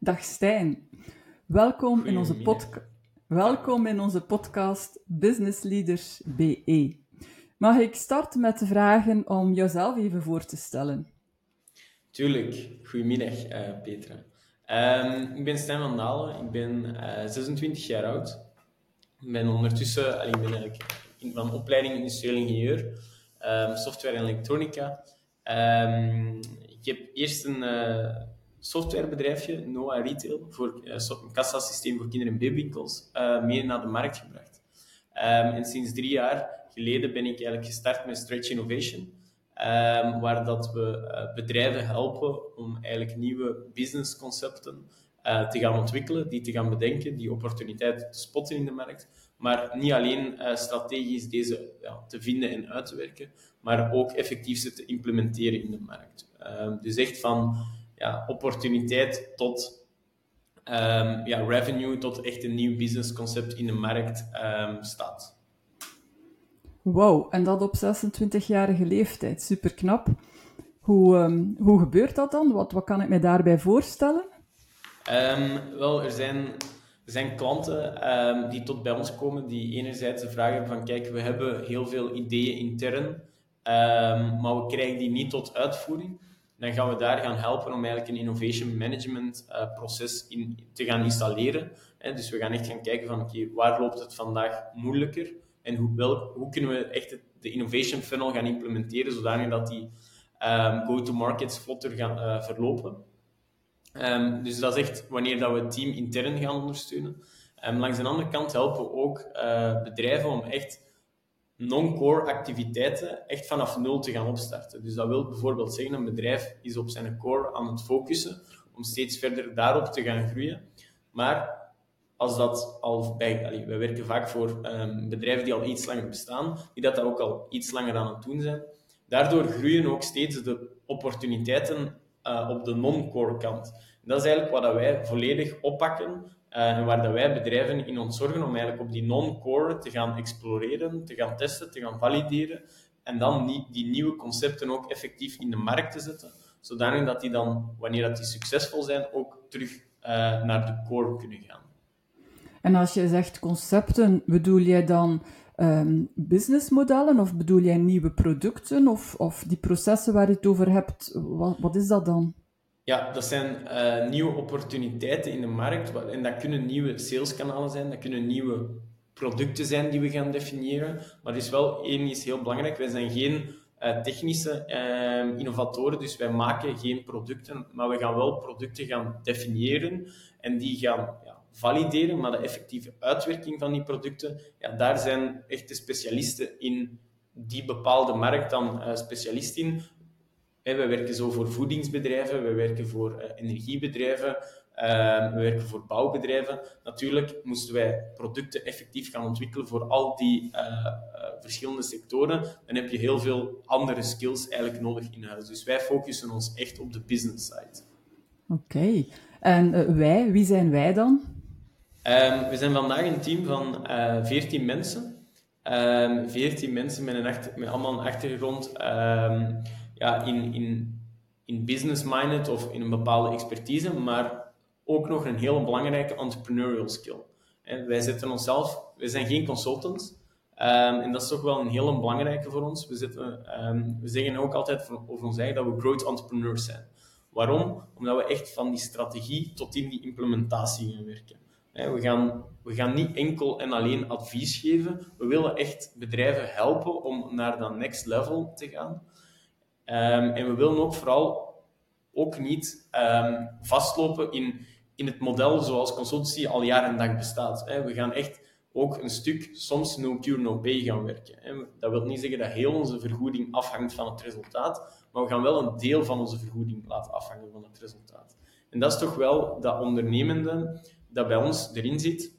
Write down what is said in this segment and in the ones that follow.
Dag Stijn. Welkom in, onze podca- Welkom in onze podcast Business Leaders BE. Mag ik starten met te vragen om jezelf even voor te stellen? Tuurlijk. Goedemiddag, uh, Petra. Um, ik ben Stijn van Dalen. Ik ben uh, eh, 26 jaar oud. Ik ben ondertussen, ik ben eigenlijk van opleiding industrieel ingenieur, um, software en elektronica. Um, ik heb eerst een uh, softwarebedrijfje, Noah Retail, voor uh, een kassasysteem voor kinder- en babywinkels, uh, mee naar de markt gebracht. Um, en sinds drie jaar geleden ben ik eigenlijk gestart met Stretch Innovation, um, waar dat we uh, bedrijven helpen om eigenlijk nieuwe businessconcepten te gaan ontwikkelen, die te gaan bedenken, die opportuniteiten te spotten in de markt, maar niet alleen strategisch deze ja, te vinden en uit te werken, maar ook effectief ze te implementeren in de markt. Um, dus echt van ja, opportuniteit tot um, ja, revenue, tot echt een nieuw businessconcept in de markt um, staat. Wow, en dat op 26-jarige leeftijd. Super knap. Hoe, um, hoe gebeurt dat dan? Wat, wat kan ik mij daarbij voorstellen? wel, er zijn, er zijn klanten die tot bij ons komen die enerzijds de vraag hebben van kijk, we hebben heel veel ideeën intern, maar we krijgen die niet tot uitvoering dan gaan we daar gaan helpen om eigenlijk een innovation management uh, proces in, te gaan installeren. Hè. Dus we gaan echt gaan kijken van, oké, waar loopt het vandaag moeilijker? En hoe, hoe kunnen we echt de innovation funnel gaan implementeren, zodanig dat die um, go-to-markets vlotter gaan uh, verlopen. Um, dus dat is echt wanneer dat we het team intern gaan ondersteunen. Um, langs de andere kant helpen we ook uh, bedrijven om echt non-core activiteiten echt vanaf nul te gaan opstarten. Dus dat wil bijvoorbeeld zeggen, een bedrijf is op zijn core aan het focussen om steeds verder daarop te gaan groeien. Maar als dat al bij, allee, we werken vaak voor um, bedrijven die al iets langer bestaan, die dat, dat ook al iets langer aan het doen zijn. Daardoor groeien ook steeds de opportuniteiten uh, op de non-core kant. Dat is eigenlijk wat wij volledig oppakken en waar dat wij bedrijven in ons zorgen om eigenlijk op die non-core te gaan exploreren, te gaan testen, te gaan valideren en dan die, die nieuwe concepten ook effectief in de markt te zetten, zodanig dat die dan, wanneer dat die succesvol zijn, ook terug uh, naar de core kunnen gaan. En als je zegt concepten, bedoel jij dan um, businessmodellen of bedoel jij nieuwe producten of, of die processen waar je het over hebt? Wat, wat is dat dan? Ja, dat zijn uh, nieuwe opportuniteiten in de markt. En dat kunnen nieuwe saleskanalen zijn, dat kunnen nieuwe producten zijn die we gaan definiëren. Maar er is wel één is heel belangrijk. Wij zijn geen uh, technische uh, innovatoren, dus wij maken geen producten, maar we gaan wel producten gaan definiëren en die gaan ja, valideren. Maar de effectieve uitwerking van die producten, ja, daar zijn echte specialisten in die bepaalde markt dan specialist in. We werken zo voor voedingsbedrijven, we werken voor uh, energiebedrijven, uh, we werken voor bouwbedrijven. Natuurlijk moesten wij producten effectief gaan ontwikkelen voor al die uh, verschillende sectoren. Dan heb je heel veel andere skills eigenlijk nodig in huis. Dus wij focussen ons echt op de business side. Oké. Okay. En wij, wie zijn wij dan? Um, we zijn vandaag een team van 14 mensen. Um, 14 mensen met, een achter, met allemaal een achtergrond. Ja, in, in, in business-minded of in een bepaalde expertise, maar ook nog een hele belangrijke entrepreneurial skill. Wij zetten onszelf, wij zijn geen consultants, um, en dat is toch wel een hele belangrijke voor ons. We, zitten, um, we zeggen ook altijd over ons eigen dat we growth entrepreneurs zijn. Waarom? Omdat we echt van die strategie tot in die implementatie gaan werken. We gaan, we gaan niet enkel en alleen advies geven. We willen echt bedrijven helpen om naar dat next level te gaan. Um, en we willen ook vooral ook niet um, vastlopen in, in het model zoals consultancy al jaar en dag bestaat. Hè. We gaan echt ook een stuk soms no cure no pay gaan werken. Hè. Dat wil niet zeggen dat heel onze vergoeding afhangt van het resultaat, maar we gaan wel een deel van onze vergoeding laten afhangen van het resultaat. En dat is toch wel dat ondernemende dat bij ons erin zit,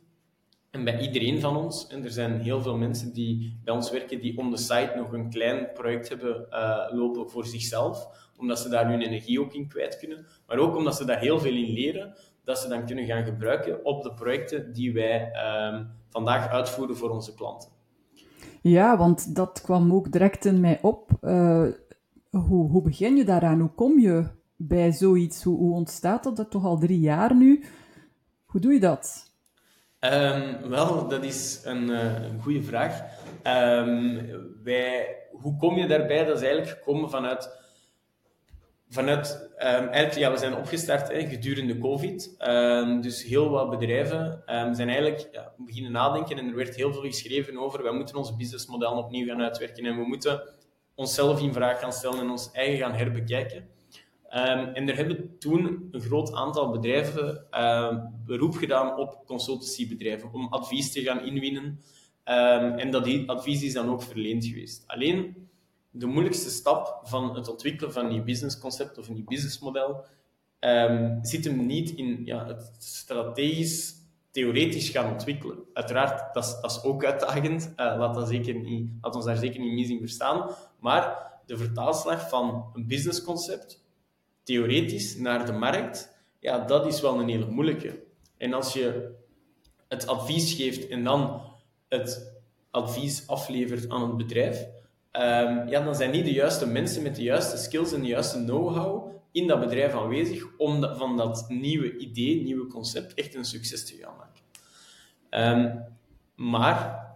en bij iedereen van ons, en er zijn heel veel mensen die bij ons werken, die on the site nog een klein project hebben uh, lopen voor zichzelf, omdat ze daar hun energie ook in kwijt kunnen, maar ook omdat ze daar heel veel in leren, dat ze dan kunnen gaan gebruiken op de projecten die wij uh, vandaag uitvoeren voor onze klanten. Ja, want dat kwam ook direct in mij op. Uh, hoe, hoe begin je daaraan? Hoe kom je bij zoiets? Hoe, hoe ontstaat dat? Dat toch al drie jaar nu. Hoe doe je dat? Um, wel, dat is een, een goede vraag. Um, wij, hoe kom je daarbij? Dat is eigenlijk gekomen vanuit vanuit, um, eigenlijk, ja, we zijn opgestart gedurende COVID. Dus heel wat bedrijven zijn eigenlijk ja, beginnen nadenken en er werd heel veel geschreven over wij moeten ons businessmodel opnieuw gaan uitwerken en we moeten onszelf in vraag gaan stellen en ons eigen gaan herbekijken. En er hebben toen een groot aantal bedrijven beroep gedaan op consultancybedrijven om advies te gaan inwinnen. en dat die advies is dan ook verleend geweest. Alleen de moeilijkste stap van het ontwikkelen van een nieuw businessconcept of een nieuw businessmodel zit hem niet in ja, het strategisch, theoretisch gaan ontwikkelen. Uiteraard, dat is, dat is ook uitdagend. Uh, laat, dat zeker niet, laat ons daar zeker niet mis in verstaan. Maar de vertaalslag van een businessconcept, theoretisch, naar de markt, ja, dat is wel een hele moeilijke. En als je het advies geeft en dan het advies aflevert aan het bedrijf, um, ja, dan zijn niet de juiste mensen met de juiste skills en de juiste know-how in dat bedrijf aanwezig om van dat nieuwe idee, nieuwe concept, echt een succes te gaan maken. Um, maar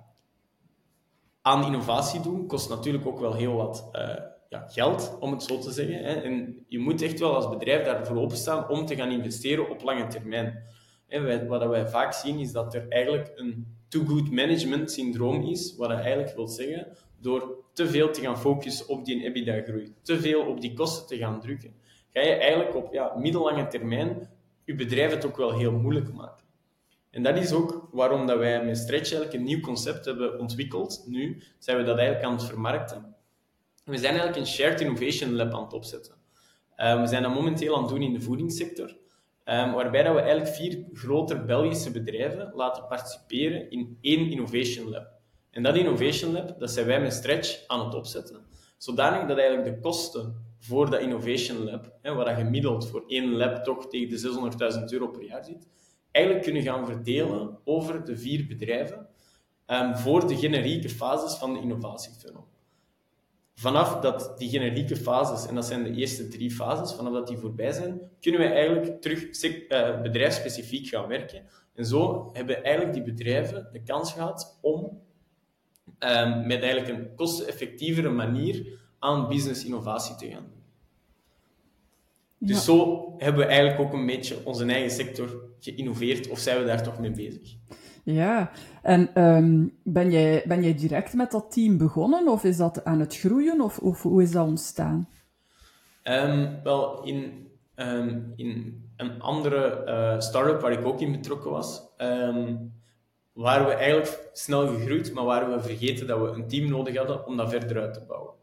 aan innovatie doen kost natuurlijk ook wel heel wat uh, ja, geld, om het zo te zeggen. Hè. En je moet echt wel als bedrijf daarvoor openstaan om te gaan investeren op lange termijn. En wat wij vaak zien is dat er eigenlijk een too good management syndroom is, wat dat eigenlijk wil zeggen door te veel te gaan focussen op die EBITDA-groei, te veel op die kosten te gaan drukken, ga je eigenlijk op ja, middellange termijn je bedrijf het ook wel heel moeilijk maken. En dat is ook waarom dat wij met Stretch eigenlijk een nieuw concept hebben ontwikkeld. Nu zijn we dat eigenlijk aan het vermarkten. We zijn eigenlijk een Shared Innovation Lab aan het opzetten. Uh, we zijn dat momenteel aan het doen in de voedingssector. Um, waarbij dat we eigenlijk vier grote Belgische bedrijven laten participeren in één Innovation Lab. En dat Innovation Lab, dat zijn wij met Stretch aan het opzetten. Zodanig dat eigenlijk de kosten voor dat Innovation Lab, hè, waar je gemiddeld voor één lab toch tegen de 600.000 euro per jaar zit, eigenlijk kunnen gaan verdelen over de vier bedrijven um, voor de generieke fases van de innovatiefunnel. Vanaf dat die generieke fases, en dat zijn de eerste drie fases, vanaf dat die voorbij zijn, kunnen we eigenlijk terug uh, bedrijfsspecifiek gaan werken. En zo hebben eigenlijk die bedrijven de kans gehad om um, met eigenlijk een kosteneffectievere manier aan business innovatie te gaan. Dus zo hebben we eigenlijk ook een beetje onze eigen sector geïnnoveerd, of zijn we daar toch mee bezig? Ja, en um, ben, jij, ben jij direct met dat team begonnen, of is dat aan het groeien, of, of hoe is dat ontstaan? Um, wel, in, um, in een andere uh, start-up waar ik ook in betrokken was, waren we eigenlijk snel gegroeid, maar waren we vergeten dat we een team nodig hadden om dat verder uit te bouwen.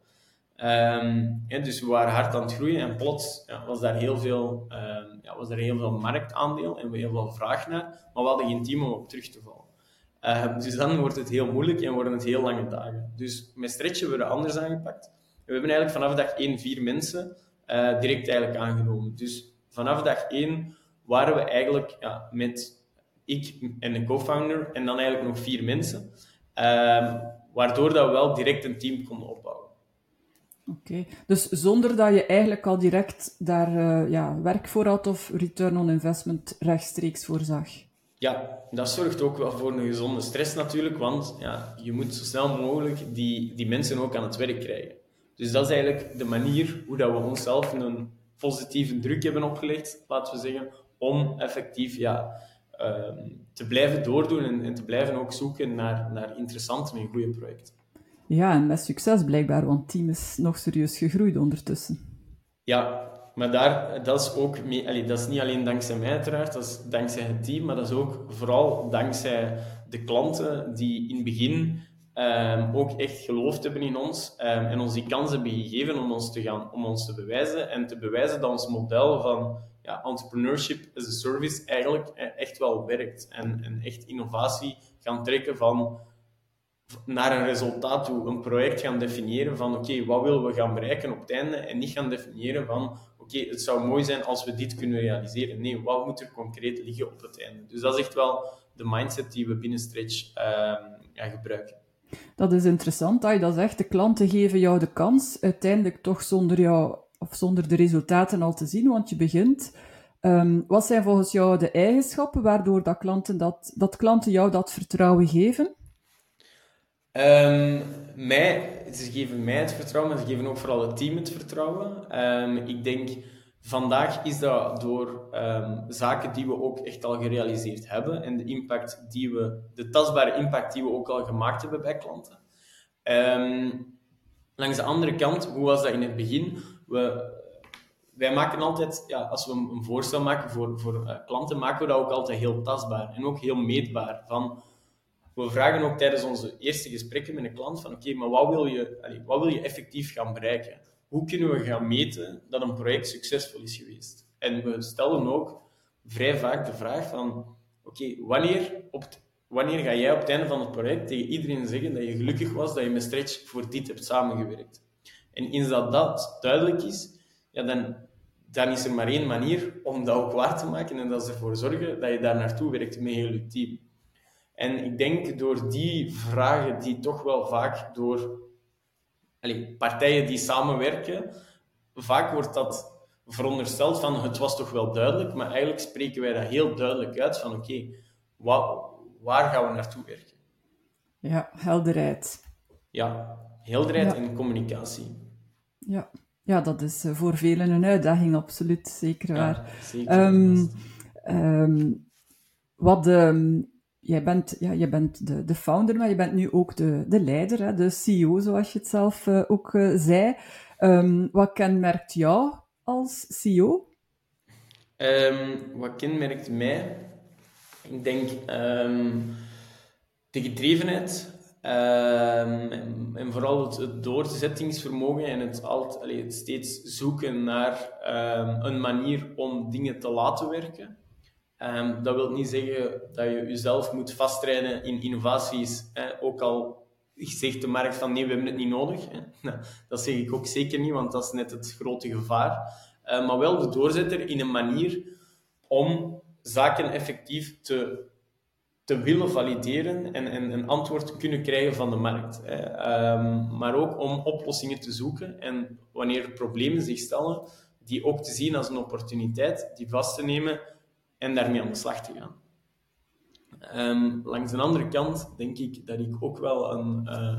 Ja, dus we waren hard aan het groeien en plots ja, was daar heel veel, um, ja, was er heel veel marktaandeel en we heel veel vraag naar, maar we hadden geen team om op terug te vallen. Uh, dus dan wordt het heel moeilijk en worden het heel lange dagen. Dus met Stretch hebben we er anders aangepakt. We hebben eigenlijk vanaf dag 1 vier mensen uh, direct eigenlijk aangenomen. Dus vanaf dag 1 waren we eigenlijk ja, met ik en een co-founder en dan eigenlijk nog vier mensen. Ehm, waardoor dat we wel direct een team konden opbouwen. Oké, dus zonder dat je eigenlijk al direct daar uh, ja, werk voor had of return on investment rechtstreeks voorzag? Ja, dat zorgt ook wel voor een gezonde stress natuurlijk, want ja, je moet zo snel mogelijk die, die mensen ook aan het werk krijgen. Dus dat is eigenlijk de manier hoe dat we onszelf een positieve druk hebben opgelegd, laten we zeggen, om effectief ja, Ehm, te blijven doordoen en, en, te blijven ook zoeken naar, naar interessante en goede projecten. Ja, en met succes blijkbaar, want het team is nog serieus gegroeid ondertussen. Ja, maar daar, dat, is ook mee, dat is niet alleen dankzij mij uiteraard, dat is dankzij het team, maar dat is ook vooral dankzij de klanten die in het begin um, ook echt geloofd hebben in ons um, en ons die kans hebben gegeven om ons, te gaan, om ons te bewijzen en te bewijzen dat ons model van ja, entrepreneurship as a service eigenlijk eh, echt wel werkt. En, en echt innovatie gaan trekken van naar een resultaat toe, een project gaan definiëren van oké, wat willen we gaan bereiken op het einde en niet gaan definiëren van oké, het zou mooi zijn als we dit kunnen realiseren. Nee, wat moet er concreet liggen op het einde? Dus dat is echt wel de mindset die we binnen Stretch uh, gebruiken. Dat is interessant dat je dat zegt. De klanten geven jou de kans uiteindelijk toch zonder jou of zonder de resultaten al te zien, want je begint. Um, wat zijn volgens jou de eigenschappen waardoor dat klanten, dat, dat klanten jou dat vertrouwen geven? Um, mij, ze geven mij het vertrouwen, maar ze geven ook vooral het team het vertrouwen. Um, ik denk, vandaag is dat door zaken die we ook echt al gerealiseerd hebben en de impact die we, de tastbare impact die we ook al gemaakt hebben bij klanten. langs de andere kant, hoe was dat in het begin? We, wij maken altijd, ja, als we een voorstel maken voor, voor uh, klanten, maken we dat ook altijd heel tastbaar en ook heel meetbaar. Van, we vragen ook tijdens onze eerste gesprekken met een klant van oké, maar wat wil, je, wat wil je effectief gaan bereiken? Hoe kunnen we gaan meten dat een project succesvol is geweest? En we stellen ook vrij vaak de vraag van oké, wanneer, wanneer ga jij op het einde van het project tegen iedereen zeggen dat je gelukkig was dat je met Stretch voor dit hebt samengewerkt? En eens dat dat duidelijk is, ja, dan, dan is er maar één manier om dat ook waar te maken en dat is ervoor zorgen dat je daar naartoe werkt met heel je team. En ik denk door die vragen die toch wel vaak door allez, partijen die samenwerken, vaak wordt dat verondersteld van het was toch wel duidelijk, maar eigenlijk spreken wij dat heel duidelijk uit van oké, waar gaan we naartoe werken? Ja, helderheid. Ja, helderheid en communicatie. Ja. ja, dat is eh, voor velen een uitdaging, absoluut, zeker waar. zeker. Um, wat, um, jij bent, ja, je bent de, de founder, maar je bent nu ook de, de leider, hè, de CEO, zoals je het zelf uh, ook uh, zei. Um, wat kenmerkt jou als CEO? Um, wat kenmerkt mij? Ik denk um, de gedrevenheid en, en, vooral het, doorzettingsvermogen en het, altijd, het steeds zoeken naar een manier om dingen te laten werken. Um, dat wil niet zeggen dat je jezelf moet vastrijden in innovaties, hè, ook al zegt de markt van nee, we hebben het niet nodig. Hè. Dat zeg ik ook zeker niet, want dat is net het grote gevaar. Uh, maar wel de doorzetter in een manier om zaken effectief te, te willen valideren en, en een antwoord te kunnen krijgen van de markt. Hè. Um, maar ook om oplossingen te zoeken en wanneer er problemen zich stellen, die ook te zien als een opportuniteit, die vast te nemen en daarmee aan de slag te gaan. Um, langs de andere kant denk ik dat ik ook wel een, uh,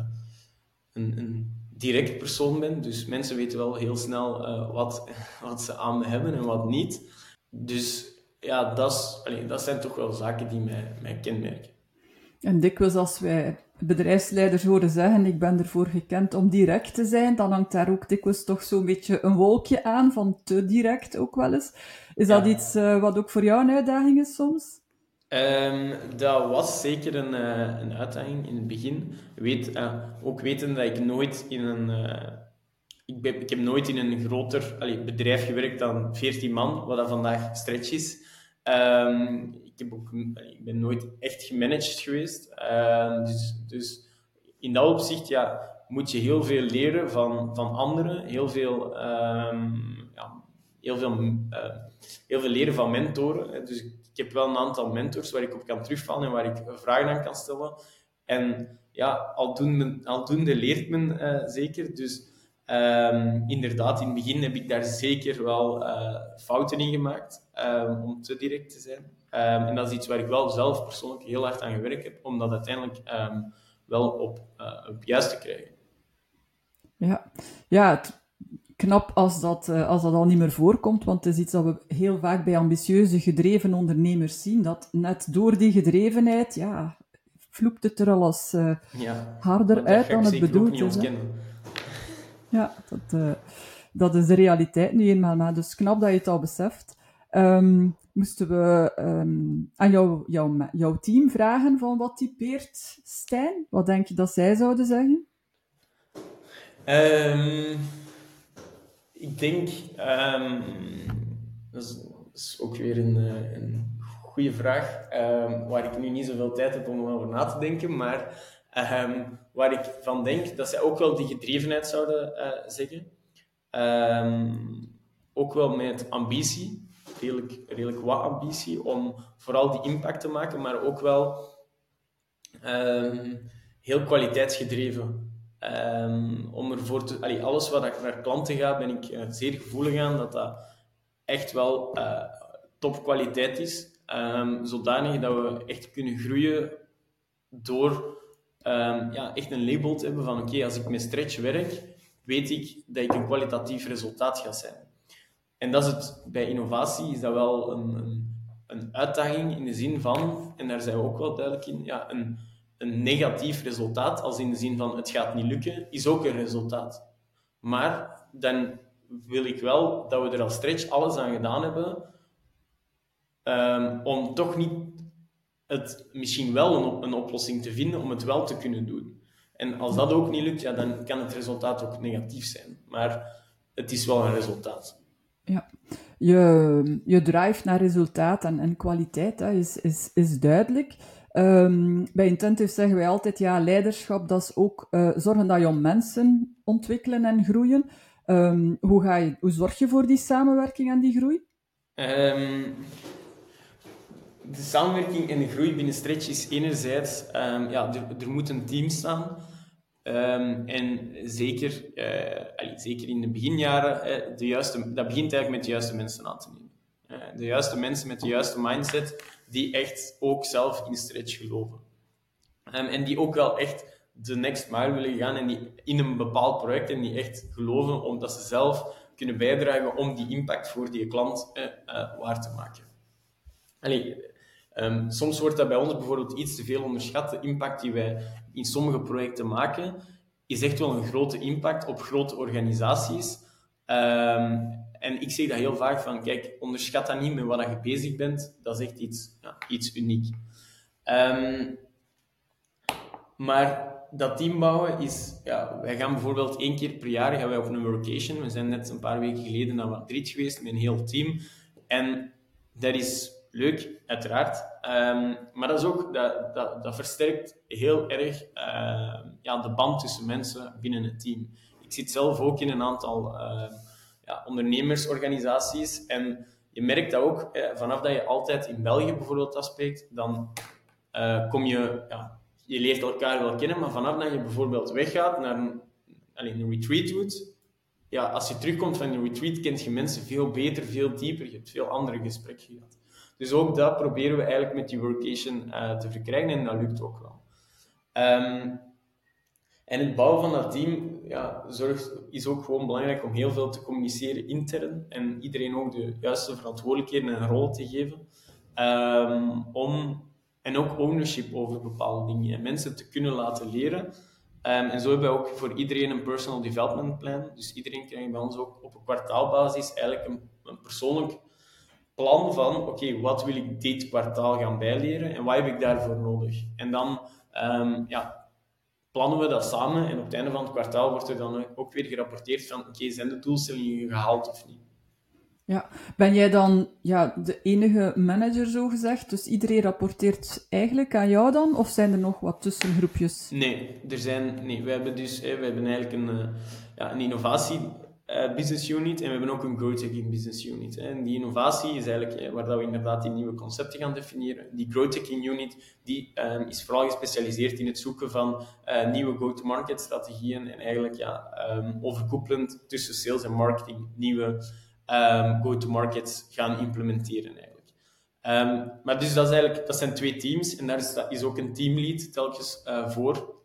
een, een, direct persoon ben. Dus mensen weten wel heel snel uh, wat, wat ze aan me hebben en wat niet. Dus ja, dat, is, dat zijn toch wel zaken die mij, mij kenmerken. En dikwijls als wij bedrijfsleiders horen zeggen, ik ben ervoor gekend om direct te zijn, dan hangt daar ook dikwijls toch zo'n beetje een wolkje aan, van te direct ook wel eens. Is dat iets uh, wat ook voor jou een uitdaging is soms? Um, dat was zeker een, uh, een uitdaging in het begin. Weet, uh, ook weten dat ik nooit in een... ik, ben, ik heb nooit in een groter bedrijf gewerkt dan 14 man, wat dat vandaag stretch is. Um, ik, heb ook, ik ben nooit echt gemanaged geweest. Uh, dus, dus in dat opzicht ja, moet je heel veel leren van, van anderen. Heel veel, um, ja, heel, veel, uh, heel veel leren van mentoren. Dus ik, heb wel een aantal mentors waar ik op kan terugvallen en waar ik vragen aan kan stellen. En ja, aldoende, aldoende leert men uh, zeker. Dus inderdaad, in het begin heb ik daar zeker wel uh, fouten in gemaakt, om te direct te zijn. Um, en dat is iets waar ik wel zelf persoonlijk heel hard aan gewerkt heb, om dat uiteindelijk wel op, uh, op juist te krijgen. Ja, ja knap als dat, uh, als dat al niet meer voorkomt, want het is iets dat we heel vaak bij ambitieuze, gedreven ondernemers zien, dat net door die gedrevenheid, ja, vloept het er al als ja, harder uit dan het bedoeld is. Ja, dat, uh, dat is de realiteit nu eenmaal. Maar dus knap dat je het al beseft. Um, moesten we um, aan jou, jou, jouw team vragen van wat typeert Stijn? Wat denk je dat zij zouden zeggen? Um, ik denk, dat is, is, ook weer een, eh, een goede vraag, waar ik nu niet zoveel tijd heb om over na te denken, maar waar ik van denk dat zij ook wel die gedrevenheid zouden uh, zeggen. Ook wel met ambitie, redelijk, redelijk wat ambitie, om vooral die impact te maken, maar ook wel um, heel kwaliteitsgedreven. Um, om ervoor te, alles wat naar klanten ga, ben ik uh, zeer gevoelig aan dat dat echt wel uh, topkwaliteit is. Um, zodanig dat we echt kunnen groeien door ja, echt een label te hebben van oké, als ik met stretch werk, weet ik dat ik een kwalitatief resultaat ga zijn. En dat is het, bij innovatie is dat wel een, een, een uitdaging in de zin van, en daar zijn we ook wel duidelijk in, ja, een, een negatief resultaat, als in de zin van het gaat niet lukken, is ook een resultaat. Maar dan wil ik wel dat we er als stretch alles aan gedaan hebben um, om toch niet het misschien wel een, een oplossing te vinden om het wel te kunnen doen. En als dat ook niet lukt, ja, dan kan het resultaat ook negatief zijn. Maar het is wel een resultaat. Je, je drive naar resultaat en, en kwaliteit hè, is, is, is duidelijk. Um, bij Intentive zeggen wij altijd, ja, leiderschap, dat is ook uh, zorgen dat je mensen ontwikkelen en groeien. Um, hoe, ga je, hoe zorg je voor die samenwerking en die groei? Um, de samenwerking en de groei binnen Stretch is enerzijds, ja, er, er moet een team staan. En zeker, uh, zeker in de beginjaren, uh, de juiste, dat begint eigenlijk met de juiste mensen aan te nemen. Uh, de juiste mensen met de juiste mindset, die echt ook zelf in stretch geloven. Um, en die ook wel echt de next mile willen gaan en die in een bepaald project en die echt geloven omdat ze zelf kunnen bijdragen om die impact voor die klant eh, waar te maken. Allee, um, soms wordt dat bij ons bijvoorbeeld iets te veel onderschat. De impact die wij in sommige projecten maken, is echt wel een grote impact op grote organisaties. Um, en ik zeg dat heel vaak van, kijk, onderschat dat niet met wat je bezig bent. Dat is echt iets, ja, iets uniek. Um, maar dat team bouwen is, ja, wij gaan bijvoorbeeld één keer per jaar gaan wij op een workation. We zijn net een paar weken geleden naar Madrid geweest met een heel team. En dat is leuk, uiteraard. Um, maar dat, is ook, dat, dat, dat versterkt heel erg uh, ja, de band tussen mensen binnen het team. Ik zit zelf ook in een aantal uh, ja, ondernemersorganisaties. En je merkt dat ook, eh, vanaf dat je altijd in België bijvoorbeeld afspreekt, dan uh, kom je, ja, je leert elkaar wel kennen, maar vanaf dat je bijvoorbeeld weggaat naar een, een retreat doet, ja, als je terugkomt van een retreat, kent je mensen veel beter, veel dieper, je hebt veel andere gesprekken gehad. Dus ook dat proberen we eigenlijk met die workation uh, te verkrijgen en dat lukt ook wel. Um, en het bouwen van dat team ja, zorgt, is ook gewoon belangrijk om heel veel te communiceren intern en iedereen ook de juiste verantwoordelijkheden en rol te geven. Um, om, en ook ownership over bepaalde dingen en mensen te kunnen laten leren. Um, en zo hebben we ook voor iedereen een personal development plan. Dus iedereen krijgt bij ons ook op een kwartaalbasis eigenlijk een, een persoonlijk plan van oké, okay, wat wil ik dit kwartaal gaan bijleren en wat heb ik daarvoor nodig? En dan um, ja, plannen we dat samen en op het einde van het kwartaal wordt er dan ook weer gerapporteerd van oké, zijn de doelstellingen gehaald of niet? Ja, ben jij dan ja, de enige manager zo gezegd? Dus iedereen rapporteert eigenlijk aan jou dan? Of zijn er nog wat tussengroepjes? Nee, er zijn, nee we hebben dus we hebben eigenlijk een, eh, ja, een innovatie uh, business unit en we hebben ook een growth hacking business unit. En die innovatie is eigenlijk eh, waar dat we inderdaad die nieuwe concepten gaan definiëren. Die growth hacking unit die, um, is vooral gespecialiseerd in het zoeken van uh, nieuwe go-to-market strategieën en eigenlijk ja, um, overkoepelend tussen sales en marketing nieuwe um, go-to-markets gaan implementeren eigenlijk. maar dus dat, is eigenlijk, dat zijn twee teams en daar is, is ook een teamlead telkens voor.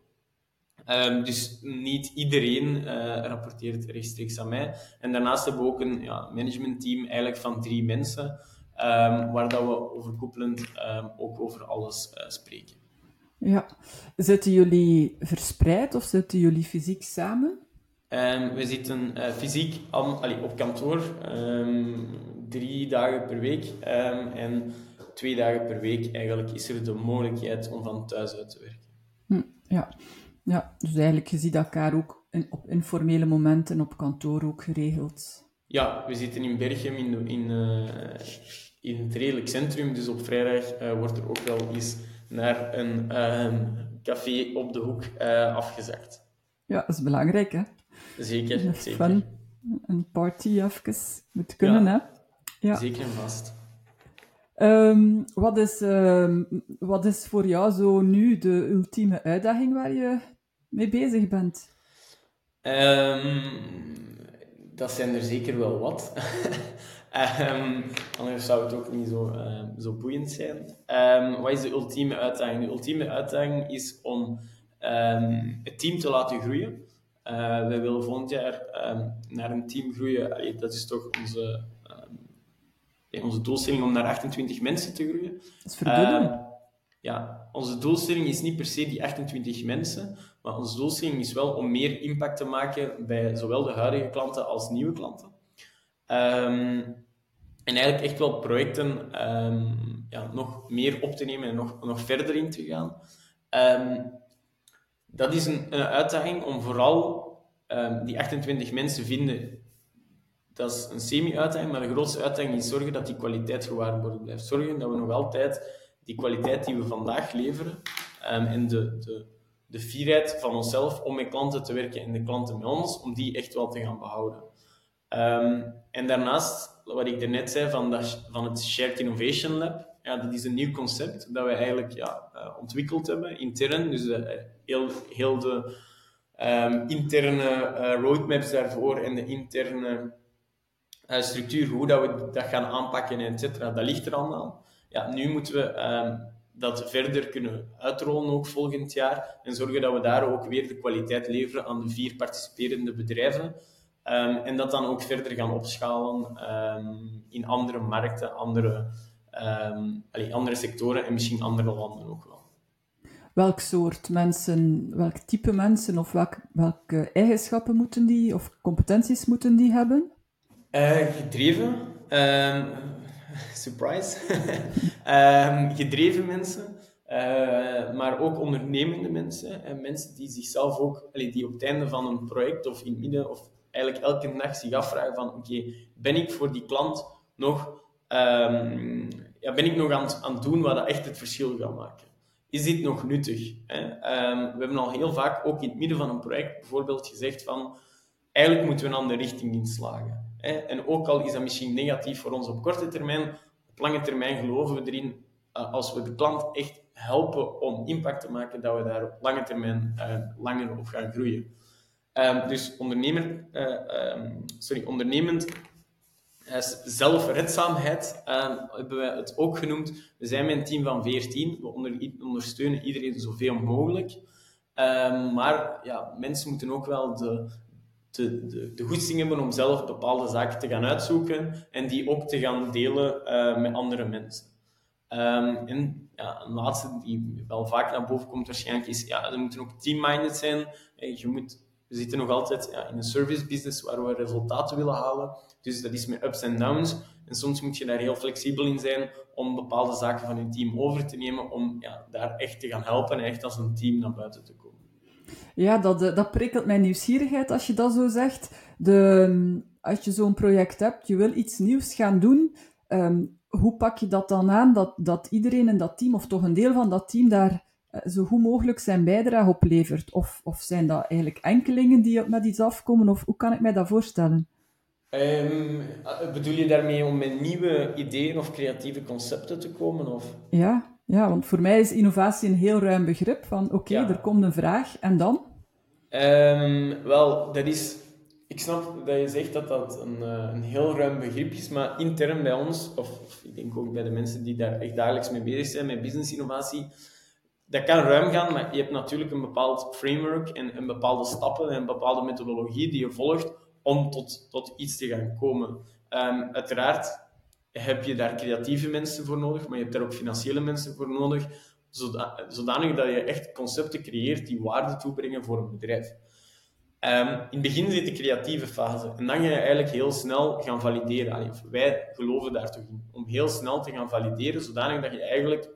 Um, dus niet iedereen uh, rapporteert rechtstreeks aan mij. En daarnaast hebben we ook een ja, managementteam eigenlijk van drie mensen, um, waar dat we overkoepelend um, ook over alles uh, spreken. Ja. Zitten jullie verspreid of zitten jullie fysiek samen? we zitten uh, fysiek al, allee, op kantoor drie dagen per week. en twee dagen per week eigenlijk is er de mogelijkheid om van thuis uit te werken. Hm, ja. Ja, dus eigenlijk, je ziet elkaar ook in, op informele momenten op kantoor ook geregeld. Ja, we zitten in Berchem in, in, uh, in het redelijk centrum, dus op vrijdag uh, wordt er ook wel eens naar een uh, café op de hoek afgezakt. Ja, dat is belangrijk, hè? Zeker, zeker. Fun. Een party even moet kunnen, ja, hè? Ja. Zeker en vast. Um, wat, is, um, wat is voor jou zo nu de ultieme uitdaging waar je mee bezig bent? Ehm, dat zijn er zeker wel wat. um, anders zou het ook niet zo, uh, zo boeiend zijn. Um, wat is de ultieme uitdaging? De ultieme uitdaging is om het team te laten groeien. Uh, wij willen volgend jaar naar een team groeien. Allee, dat is toch onze, onze doelstelling om naar 28 mensen te groeien. Dat is verdubbelen ja, onze doelstelling is niet per se die 28 mensen, maar onze doelstelling is wel om meer impact te maken bij zowel de huidige klanten als nieuwe klanten. Um, en eigenlijk echt wel projecten um, ja, nog meer op te nemen en nog, nog verder in te gaan. Um, dat is een, een, uitdaging om vooral die 28 mensen vinden. Dat is een semi-uitdaging, maar de grootste uitdaging is zorgen dat die kwaliteit gewaarborgd blijft. Zorgen dat we nog altijd die kwaliteit die we vandaag leveren en de, de, de fierheid van onszelf om met klanten te werken en de klanten met ons, om die echt wel te gaan behouden. Um, en daarnaast, wat ik net zei van, dat, van het Shared Innovation Lab, ja, dat is een nieuw concept dat we eigenlijk ja, uh, ontwikkeld hebben intern. Dus uh, heel, heel de um, interne uh, roadmaps daarvoor en de interne structuur, hoe dat we dat gaan aanpakken, et cetera, dat ligt er allemaal ja, nu moeten we um, dat verder kunnen uitrollen ook volgend jaar en zorgen dat we daar ook weer de kwaliteit leveren aan de vier participerende bedrijven. Um, en dat dan ook verder gaan opschalen um, in andere markten, andere, allee, andere sectoren en misschien andere landen ook wel. Welk soort mensen, welk type mensen of welk, welke eigenschappen moeten die of competenties moeten die hebben? Uh, gedreven surprise, um, gedreven mensen, uh, maar ook ondernemende mensen. En mensen die zichzelf ook, die op het einde van een project of in het midden, of eigenlijk elke dag zich afvragen van oké, ben ik voor die klant nog, um, ja, ben ik nog aan, aan het doen wat echt het verschil gaat maken? Is dit nog nuttig? Hè? Um, we hebben al heel vaak, ook in het midden van een project, bijvoorbeeld gezegd van eigenlijk moeten we een andere richting inslagen. En ook al is dat misschien negatief voor ons op korte termijn, op lange termijn geloven we erin, uh, als we de klant echt helpen om impact te maken, dat we daar op lange termijn uh, langer op gaan groeien. Um, dus ondernemer, uh, um, sorry, ondernemend zelfredzaamheid ehm, hebben we het ook genoemd. We zijn met een team van 14. We onder, ondersteunen iedereen zoveel mogelijk. maar ja, mensen moeten ook wel de, de, de, hebben om zelf bepaalde zaken te gaan uitzoeken en die ook te gaan delen uh, met andere mensen. Um, en ja, een laatste die wel vaak naar boven komt waarschijnlijk is, ja, er moeten ook team-minded zijn. Je moet, we zitten nog altijd ja, in een service business waar we resultaten willen halen. Dus dat is met ups en downs. En soms moet je daar heel flexibel in zijn om bepaalde zaken van je team over te nemen, om ja, daar echt te gaan helpen en echt als een team naar buiten te komen. Ja, dat, eh, dat prikkelt mijn nieuwsgierigheid als je dat zo zegt. De, als je zo'n project hebt, je wil iets nieuws gaan doen, um, hoe pak je dat dan aan dat, dat iedereen in dat team, of toch een deel van dat team, daar uh, zo goed mogelijk zijn bijdrage op levert? Of, of zijn dat eigenlijk enkelingen die met iets afkomen, of hoe kan ik mij dat voorstellen? Um, bedoel je daarmee om met nieuwe ideeën of creatieve concepten te komen? Of? Ja, ja, want voor mij is innovatie een heel ruim begrip van oké, er komt een vraag en dan? Um, wel, dat is... Ik snap dat je zegt dat dat een, eh, een heel ruim begrip is, maar intern bij ons, of, of, ik denk ook bij de mensen die daar echt dagelijks mee bezig zijn, met business innovatie, dat kan ruim gaan, maar je hebt natuurlijk een bepaald framework en een bepaalde stappen en een bepaalde methodologie die je volgt om tot, tot iets te gaan komen. Um, uiteraard heb je daar creatieve mensen voor nodig, maar je hebt daar ook financiële mensen voor nodig, zodanig dat je echt concepten creëert die waarde toebrengen voor een bedrijf. Um, in het begin zit de creatieve fase en dan ga je eigenlijk heel snel gaan valideren. Wij geloven daar in, om heel snel te gaan valideren, zodanig dat je eigenlijk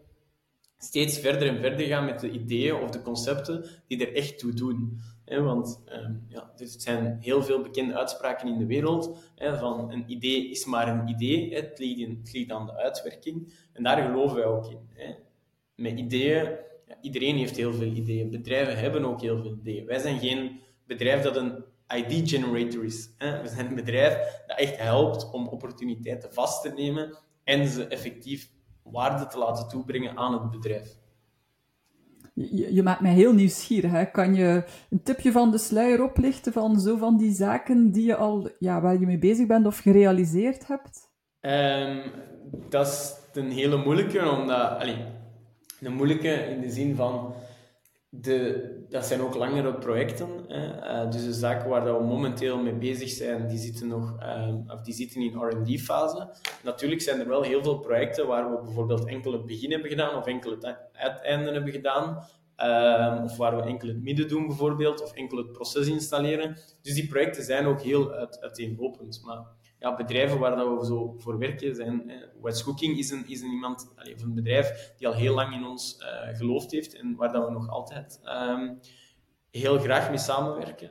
steeds verder en verder gaat met de ideeën of de concepten die er echt toe doen want um, ja, er zijn heel veel bekende uitspraken in de wereld van een idee is maar een idee, het, in, het ligt aan de uitwerking. En daar geloven wij ook in. Met ideeën, iedereen heeft heel veel ideeën. Bedrijven hebben ook heel veel ideeën. Wij zijn geen bedrijf dat een ID-generator is. We zijn een bedrijf dat echt helpt om opportuniteiten vast te nemen en ze effectief waarde te laten toebrengen aan het bedrijf. Je, je, maakt mij heel nieuwsgierig. Hè? Kan je een tipje van de sluier oplichten van zo van die zaken die je al, ja, waar je mee bezig bent of gerealiseerd hebt? Um, dat is een hele moeilijke, omdat... Allee, een moeilijke in de zin van... De, dat zijn ook langere projecten. Uh, dus de zaken waar we momenteel mee bezig zijn, die zitten, nog, um, of die zitten in R&D-fase. Natuurlijk zijn er wel heel veel projecten waar we bijvoorbeeld enkel het begin hebben gedaan of enkel het uiteinde hebben gedaan. Um, of waar we enkel het midden doen bijvoorbeeld, of enkel het proces installeren. Dus die projecten zijn ook heel uit, uiteenlopend. Maar ja, bedrijven waar dat we zo voor werken zijn. West Cooking is een, is een iemand, allez, een bedrijf die al heel lang in ons uh, geloofd heeft en waar dat we nog altijd um, heel graag mee samenwerken.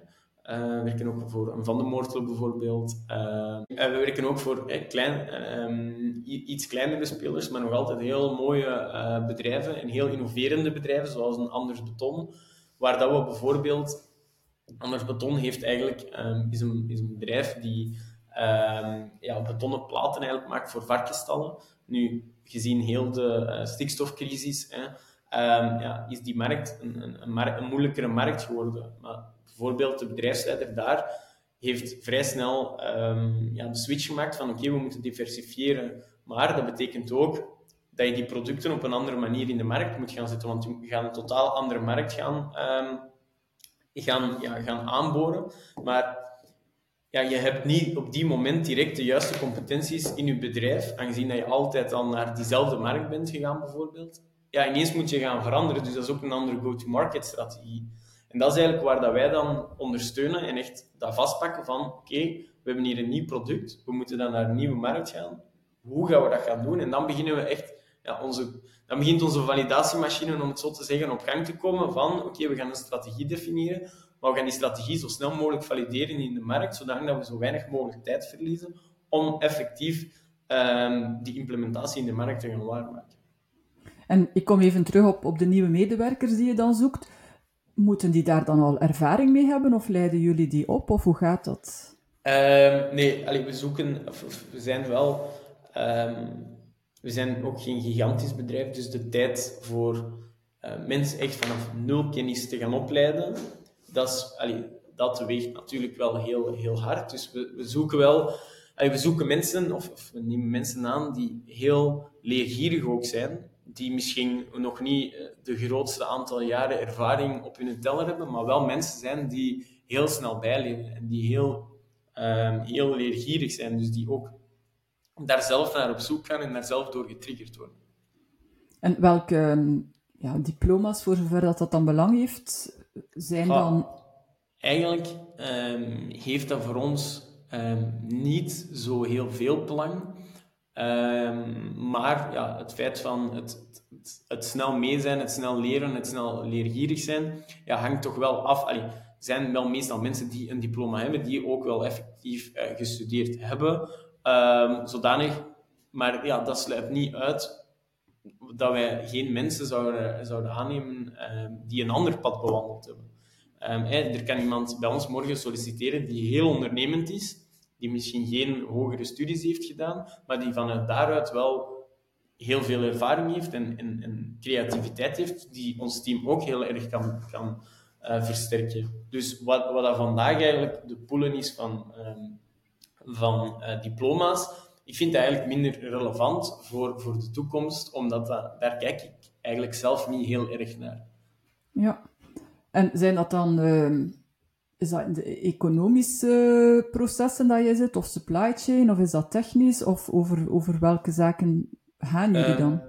Uh, we werken ook voor een Van de Moortel bijvoorbeeld. Uh, we werken ook voor eh, klein, um, iets kleinere spelers, maar nog altijd heel mooie uh, bedrijven en heel innoverende bedrijven, zoals een Anders Beton, waar dat we bijvoorbeeld... Anders Beton heeft eigenlijk, is, een, is een bedrijf die um, ja, betonnen platen eigenlijk maakt voor varkenstallen. Nu, gezien heel de uh, stikstofcrisis, hè, um, ja, is die markt een, een, een, moeilijkere markt geworden. Maar bijvoorbeeld de bedrijfsleider daar heeft vrij snel um, ja, de switch gemaakt van oké, we moeten diversifiëren. Maar dat betekent ook dat je die producten op een andere manier in de markt moet gaan zetten, want je gaat een totaal andere markt gaan, gaan, ja, gaan aanboren. Maar ja, je hebt niet op die moment direct de juiste competenties in je bedrijf, aangezien dat je altijd al naar diezelfde markt bent gegaan, bijvoorbeeld. Ja, ineens moet je gaan veranderen, dus dat is ook een andere go-to-market strategie. En dat is eigenlijk waar dat wij dan ondersteunen en echt dat vastpakken van, oké, we hebben hier een nieuw product, we moeten dan naar een nieuwe markt gaan. Hoe gaan we dat gaan doen? En dan beginnen we echt, ja, onze, dan begint onze validatiemachine, om het zo te zeggen, op gang te komen van, oké, okay, we gaan een strategie definiëren maar we gaan die strategie zo snel mogelijk valideren in de markt, zodat we zo weinig mogelijk tijd verliezen om effectief um, die implementatie in de markt te gaan waarmaken. En ik kom even terug op, op de nieuwe medewerkers die je dan zoekt. Moeten die daar dan al ervaring mee hebben of leiden jullie die op of hoe gaat dat? Um, nee, allee, we zoeken, of, we zijn wel, um, we zijn ook geen gigantisch bedrijf, dus de tijd voor uh, mensen echt vanaf nul kennis te gaan opleiden, dat, is, dat weegt natuurlijk wel heel, heel hard. Dus we, we zoeken wel we zoeken mensen, of, of, we nemen mensen aan die heel leergierig ook zijn, die misschien nog niet eh, de grootste aantal jaren ervaring op hun teller hebben, maar wel mensen zijn die heel snel bijleren en die heel, um, heel leergierig zijn. Dus die ook daar zelf naar op zoek gaan en daar zelf door getriggerd worden. En welke ehm, ja, diploma's, voor zover dat, dat dan belang heeft, zijn dan... Eigenlijk um, heeft dat voor ons um, niet zo heel veel belang. Um, maar ja, het feit van het, het, het, snel mee zijn, het snel leren, het snel leergierig zijn, ja, hangt toch wel af. Allee, zijn wel meestal mensen die een diploma hebben, die ook wel effectief uh, gestudeerd hebben. Zodanig, maar ja, dat sluit niet uit dat wij geen mensen zouden, zouden aannemen um, die een ander pad bewandeld hebben. Hey, er kan iemand bij ons morgen solliciteren die heel ondernemend is, die misschien geen hogere studies heeft gedaan, maar die vanuit daaruit wel heel veel ervaring heeft en, en, en creativiteit heeft, die ons team ook heel erg kan, kan uh, versterken. Dus wat, wat dat vandaag eigenlijk de poelen is van, van uh, diploma's, ik vind dat eigenlijk minder relevant voor, voor de toekomst, omdat dat, daar kijk ik eigenlijk zelf niet heel erg naar. Ja, en zijn dat dan uh, is dat in de economische processen dat je zit, of supply chain, of is dat technisch, of over, over welke zaken gaan jullie dan? Uh,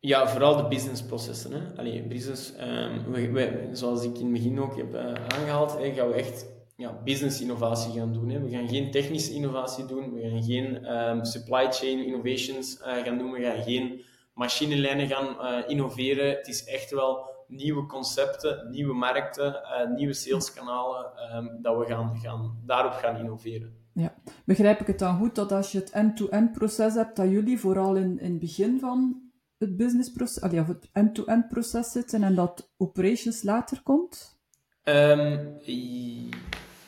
ja, vooral de businessprocessen. Hè. Allee, business, um, wij, zoals ik in het begin ook heb uh, aangehaald, hè, gaan we echt ja, business innovatie gaan doen. Hè. We gaan geen technische innovatie doen, we gaan geen um, supply chain innovations uh, gaan doen, we gaan geen machinelijnen gaan uh, innoveren. Het is echt wel nieuwe concepten, nieuwe markten, uh, nieuwe saleskanalen, um, dat we gaan, gaan, daarop gaan innoveren. Ja. Begrijp ik het dan goed dat als je het end-to-end proces hebt, dat jullie vooral in, in het begin van het businessproces, of het end-to-end proces zitten en dat operations later komt? Um,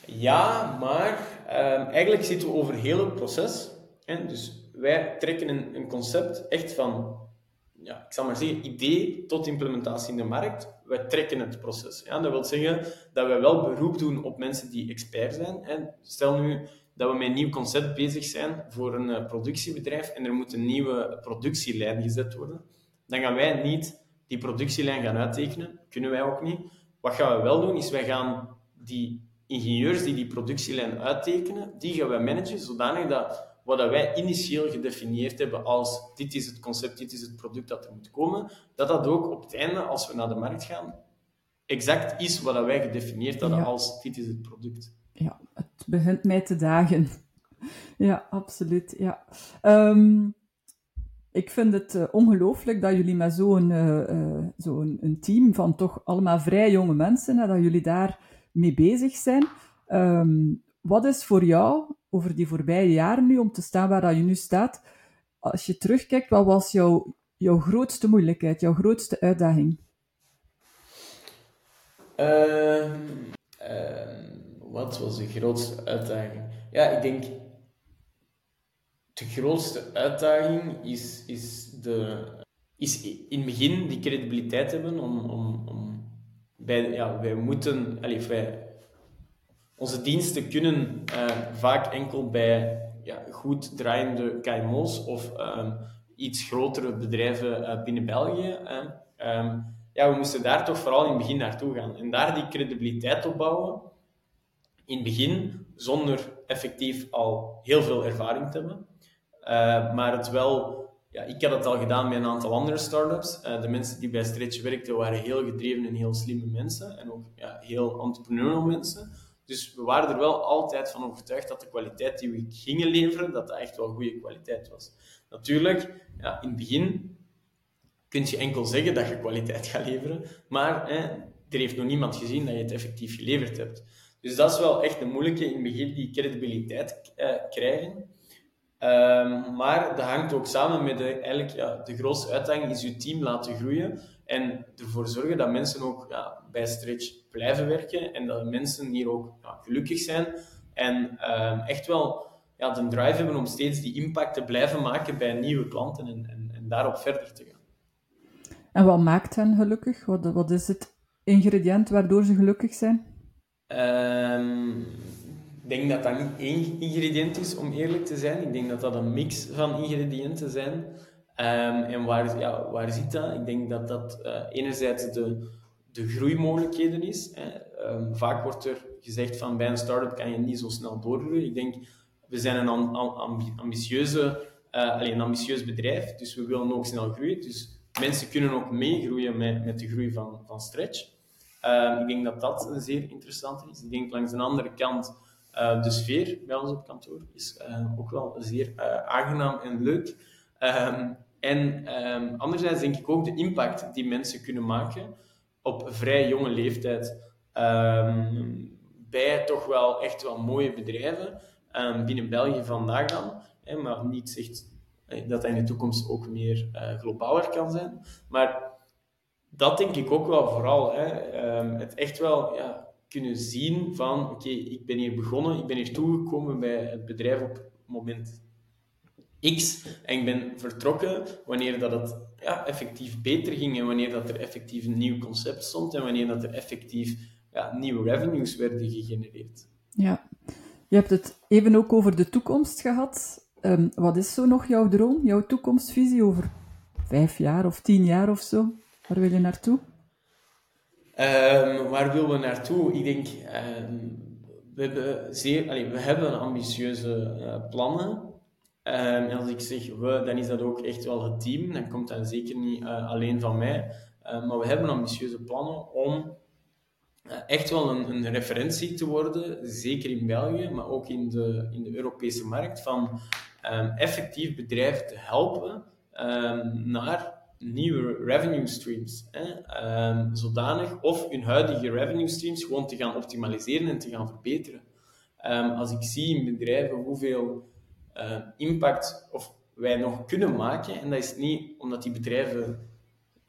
ja, maar um, eigenlijk zitten we over heel het proces. Dus wij trekken een, een concept echt van ja, ik zal maar zeggen, idee tot implementatie in de markt, wij trekken het proces. Ja, dat wil zeggen dat wij wel beroep doen op mensen die expert zijn. En stel nu dat we met een nieuw concept bezig zijn voor een uh, productiebedrijf en er moet een nieuwe productielijn gezet worden, dan gaan wij niet die productielijn gaan uittekenen. Kunnen wij ook niet. Wat gaan we wel doen, is wij gaan die ingenieurs die die productielijn uittekenen, die gaan wij managen, zodanig dat wat wij initieel gedefinieerd hebben als dit is het concept, dit is het product dat er moet komen, dat dat ook op het einde, als we naar de markt gaan, exact is wat wij gedefinieerd hadden als dit is het product. Ja, het begint mij te dagen. Ja, absoluut. Ja. Ehm, ik vind het uh, ongelooflijk dat jullie met zo'n uh, zo'n een team van toch allemaal vrij jonge mensen, hè, dat jullie daar mee bezig zijn. Um, wat is voor jou over die voorbije jaren nu, om te staan waar dat je nu staat, als je terugkijkt, wat was jouw, jouw grootste moeilijkheid, jouw grootste uitdaging? Uh, wat was de grootste uitdaging? Ja, ik denk de grootste uitdaging is, is, de, is in het begin die credibiliteit hebben om, om, om bij, ja, wij moeten, allez, wij, onze diensten kunnen uh, vaak enkel bij ja, goed draaiende KMO's of um, iets grotere bedrijven uh, binnen België. Um, ja, we moesten daar toch vooral in het begin naartoe gaan. En daar die credibiliteit opbouwen. In het begin, zonder effectief al heel veel ervaring te hebben. Uh, maar het wel... Ja, ik had het al gedaan met een aantal andere startups. Uh, de mensen die bij Stretch werkten waren heel gedreven en heel slimme mensen. En ook ja, heel entrepreneurial mensen. Dus we waren er wel altijd van overtuigd dat de kwaliteit die we gingen leveren, dat dat echt wel goede kwaliteit was. Natuurlijk, ja, in het begin kun je enkel zeggen dat je kwaliteit gaat leveren, maar er heeft nog niemand gezien dat je het effectief geleverd hebt. Dus dat is wel echt een moeilijke in het begin, die credibiliteit eh, krijgen. Um, maar dat hangt ook samen met de, eigenlijk, ja, de grootste uitdaging is je team laten groeien en ervoor zorgen dat mensen ook ja, bij Stretch blijven werken en dat mensen hier ook ja, gelukkig zijn en um, echt wel ja, de drive hebben om steeds die impact te blijven maken bij nieuwe klanten en, en, en daarop verder te gaan. En wat maakt hen gelukkig? Wat, wat is het ingrediënt waardoor ze gelukkig zijn? Um, ik denk dat dat niet één ingrediënt is, om eerlijk te zijn. Ik denk dat dat een mix van ingrediënten zijn. Um, en waar, ja, waar zit dat? Ik denk dat dat uh, enerzijds de, de groeimogelijkheden is. Um, vaak wordt er gezegd van bij een start-up kan je niet zo snel doorgroeien. Ik denk, we zijn een ambitieuze, uh, alleen een ambitieus bedrijf, dus we willen ook snel groeien. Dus mensen kunnen ook meegroeien met, met de groei van, van Stretch. Um, ik denk dat dat een zeer interessant is. Ik denk langs de andere kant, de sfeer bij ons op kantoor is uh, ook wel zeer aangenaam en leuk. Um, en um, anderzijds denk ik ook de impact die mensen kunnen maken op vrij jonge leeftijd um, bij toch wel echt wel mooie bedrijven binnen België vandaag dan, maar niet zegt dat hij in de toekomst ook meer globaler kan zijn. Maar dat denk ik ook wel vooral. Hè, het echt wel ja, kunnen zien van, oké, ik ben hier begonnen, ik ben hier toegekomen bij het bedrijf op moment X en ik ben vertrokken wanneer dat het ja, effectief beter ging en wanneer dat er effectief een nieuw concept stond en wanneer dat er effectief ja, nieuwe revenues werden gegenereerd. Ja, je hebt het even ook over de toekomst gehad. Um, wat is zo nog jouw droom, jouw toekomstvisie over vijf jaar of tien jaar of zo? Waar wil je naartoe? Um, waar willen we naartoe? Ik denk, um, we, hebben zeer, we hebben ambitieuze uh, plannen. Um, en als ik zeg we, dan is dat ook echt wel het team. Dan komt dat zeker niet uh, alleen van mij. Maar we hebben ambitieuze plannen om uh, echt wel een, een, referentie te worden, zeker in België, maar ook in de, in de Europese markt, van effectief bedrijven te helpen naar nieuwe revenue streams. Hè? zodanig, of hun huidige revenue streams gewoon te gaan optimaliseren en te gaan verbeteren. als ik zie in bedrijven hoeveel uh, impact of wij nog kunnen maken. En dat is niet omdat die bedrijven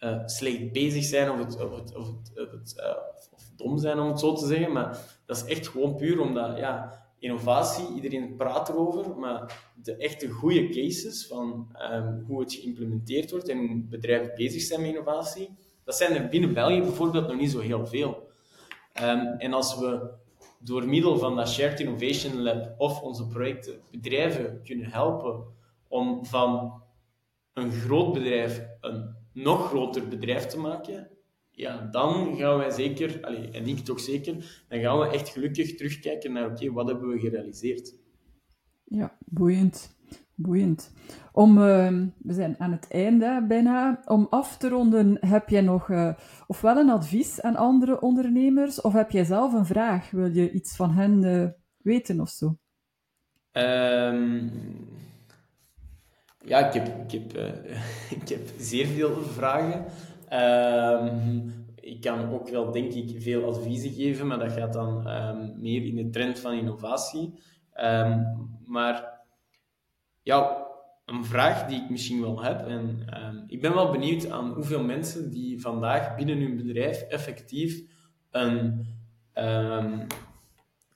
uh, slecht bezig zijn of, het, of, of, het, uh, of, dom zijn, om het zo te zeggen. Maar dat is echt gewoon puur omdat ja, innovatie, iedereen praat erover, maar de echte goede cases van ehm, hoe het geïmplementeerd wordt en hoe bedrijven bezig zijn met innovatie, dat zijn er binnen België bijvoorbeeld nog niet zo heel veel. Ehm, en als we door middel van dat Shared Innovation Lab of onze projecten bedrijven kunnen helpen om van een groot bedrijf een nog groter bedrijf te maken, ja, dan gaan wij zeker, allez, en ik toch zeker, dan gaan we echt gelukkig terugkijken naar, oké, wat hebben we gerealiseerd? Ja, boeiend. Boeiend. Om, ehm, we zijn aan het einde bijna. Om af te ronden, heb jij nog uh, ofwel een advies aan andere ondernemers, of heb jij zelf een vraag? Wil je iets van hen uh, weten of zo? Um, ja, ik heb, ik, heb, uh, ik heb zeer veel vragen. Um, ik kan ook wel, denk ik, veel adviezen geven, maar dat gaat dan um, meer in de trend van innovatie. maar ja, een vraag die ik misschien wel heb. En ik ben wel benieuwd aan hoeveel mensen die vandaag binnen hun bedrijf effectief een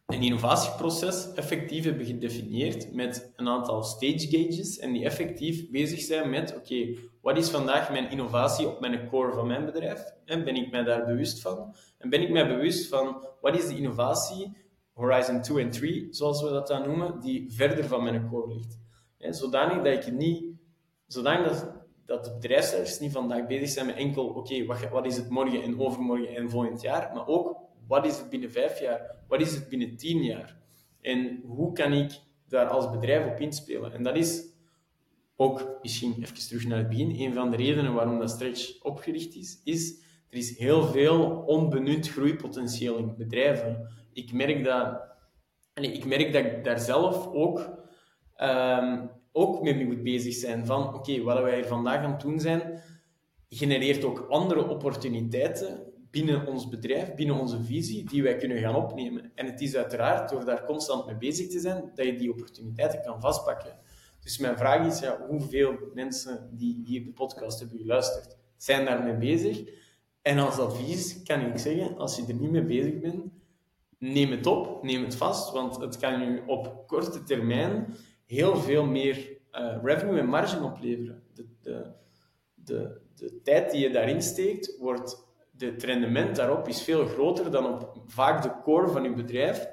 een innovatieproces effectief hebben gedefinieerd met een aantal stage gauges en die effectief bezig zijn met, oké, wat is vandaag mijn innovatie op mijn core van mijn bedrijf? En ben ik mij daar bewust van? En ben ik mij bewust van, wat is de innovatie, Horizon 2 en 3, zoals we dat dan noemen, die verder van mijn core ligt? En zodanig dat ik niet, zodanig dat, dat de bedrijfsleiders niet vandaag bezig zijn met enkel, oké, wat, wat is het morgen en overmorgen en volgend jaar, maar ook wat is het binnen vijf jaar? Wat is het binnen tien jaar? En hoe kan ik daar als bedrijf op inspelen? En dat is ook, misschien even terug naar het begin, een van de redenen waarom dat Stretch opgericht is, is er is heel veel onbenut groeipotentieel in bedrijven. Ik merk dat, ik merk dat daar zelf ook, um, ook mee moet bezig zijn. Van, oké, wat wij hier vandaag aan het doen zijn, genereert ook andere opportuniteiten binnen ons bedrijf, binnen onze visie, die wij kunnen gaan opnemen. En het is uiteraard door daar constant mee bezig te zijn, dat je die opportuniteiten kan vastpakken. Dus mijn vraag is, ja, hoeveel mensen die hier de podcast hebben geluisterd, zijn daarmee bezig? En als advies kan ik zeggen, als je er niet mee bezig bent, neem het op, neem het vast, want het kan je op korte termijn heel veel meer uh, revenue en marge opleveren. De, de, de, de tijd die je daarin steekt, wordt het rendement daarop is veel groter dan op vaak de core van je bedrijf.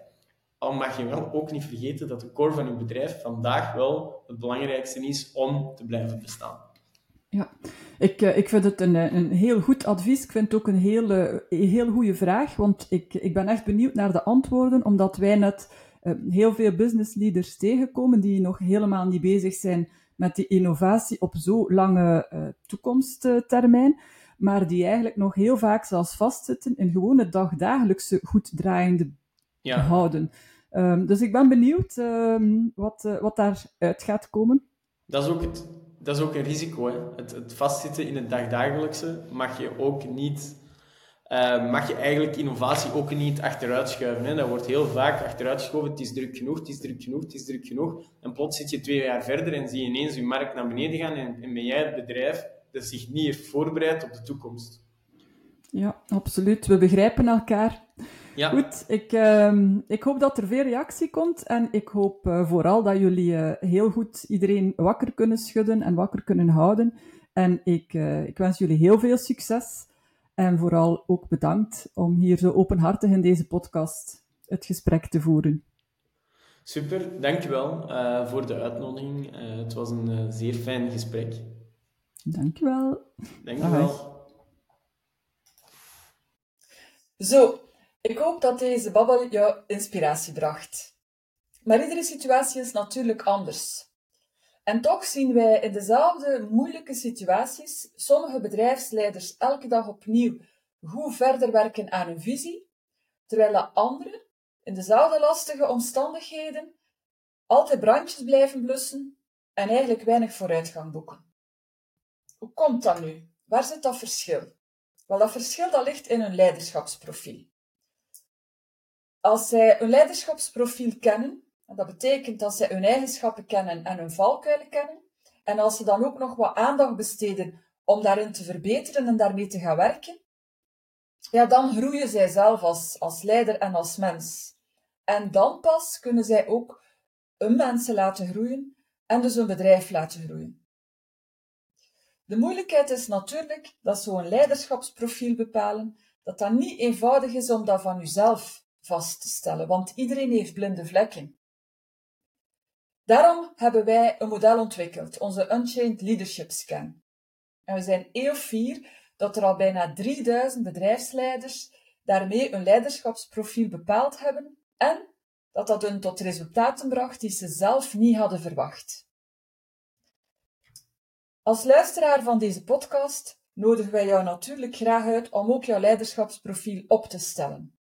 Al mag je wel ook niet vergeten dat de core van je bedrijf vandaag wel het belangrijkste is om te blijven bestaan. Ja, ik, eh, ik vind het een, een heel goed advies. Ik vind het ook een hele, heel goede vraag, want ik, ik ben echt benieuwd naar de antwoorden, omdat wij net heel veel business leaders tegenkomen die nog helemaal niet bezig zijn met die innovatie op zo lange uh, toekomsttermijn maar die eigenlijk nog heel vaak zelfs vastzitten in gewoon het dagdagelijkse goed draaiende ja. houden. Um, dus ik ben benieuwd um, wat, uh, wat daaruit gaat komen. Dat is ook, het, dat is ook een risico. Hè? Het, het vastzitten in het dagdagelijkse mag je ook niet... Uh, mag je eigenlijk innovatie ook niet achteruit schuiven. Hè? Dat wordt heel vaak achteruitgeschoven. Het is druk genoeg, het is druk genoeg, het is druk genoeg. En plots zit je twee jaar verder en zie je ineens je markt naar beneden gaan en, en ben jij het bedrijf dat zich niet heeft voorbereid op de toekomst. Ja, absoluut. We begrijpen elkaar. Ja. Goed, ik, uh, ik hoop dat er veel reactie komt en ik hoop uh, vooral dat jullie uh, heel goed iedereen wakker kunnen schudden en wakker kunnen houden. En ik, uh, ik wens jullie heel veel succes en vooral ook bedankt om hier zo openhartig in deze podcast het gesprek te voeren. Super, dankjewel voor de uitnodiging. het was een zeer fijn gesprek. Dankjewel. Dankjewel. Zo, ik hoop dat deze babbel jou inspiratie bracht. Maar iedere situatie is natuurlijk anders. En toch zien wij in dezelfde moeilijke situaties sommige bedrijfsleiders elke dag opnieuw goed verder werken aan hun visie, terwijl anderen in dezelfde lastige omstandigheden altijd brandjes blijven blussen en eigenlijk weinig vooruitgang boeken. Hoe komt dat nu? Waar zit dat verschil? Wel, dat verschil dat ligt in hun leiderschapsprofiel. Als zij hun leiderschapsprofiel kennen, en dat betekent dat zij hun eigenschappen kennen en hun valkuilen kennen, en als ze dan ook nog wat aandacht besteden om daarin te verbeteren en daarmee te gaan werken, ja, dan groeien zij zelf als, als leider en als mens. En dan pas kunnen zij ook een mensen laten groeien en dus een bedrijf laten groeien. De moeilijkheid is natuurlijk dat zo'n leiderschapsprofiel bepalen, dat dat niet eenvoudig is om dat van uzelf vast te stellen, want iedereen heeft blinde vlekken. Daarom hebben wij een model ontwikkeld, onze Unchained Leadership Scan. En we zijn heel fier dat er al bijna 3000 bedrijfsleiders daarmee een leiderschapsprofiel bepaald hebben en dat dat hun tot resultaten bracht die ze zelf niet hadden verwacht. Als luisteraar van deze podcast nodigen wij jou natuurlijk graag uit om ook jouw leiderschapsprofiel op te stellen.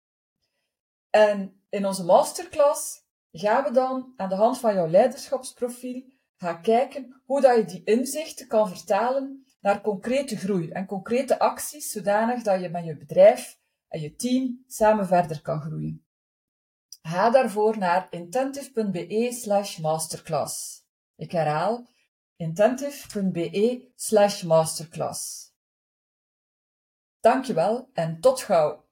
En in onze masterclass gaan we dan aan de hand van jouw leiderschapsprofiel gaan kijken hoe dat je die inzichten kan vertalen naar concrete groei en concrete acties, zodanig dat je met je bedrijf en je team samen verder kan groeien. Ga daarvoor naar intentive.be slash masterclass. Ik herhaal intentive.be slash masterclass. Dankjewel en tot gauw!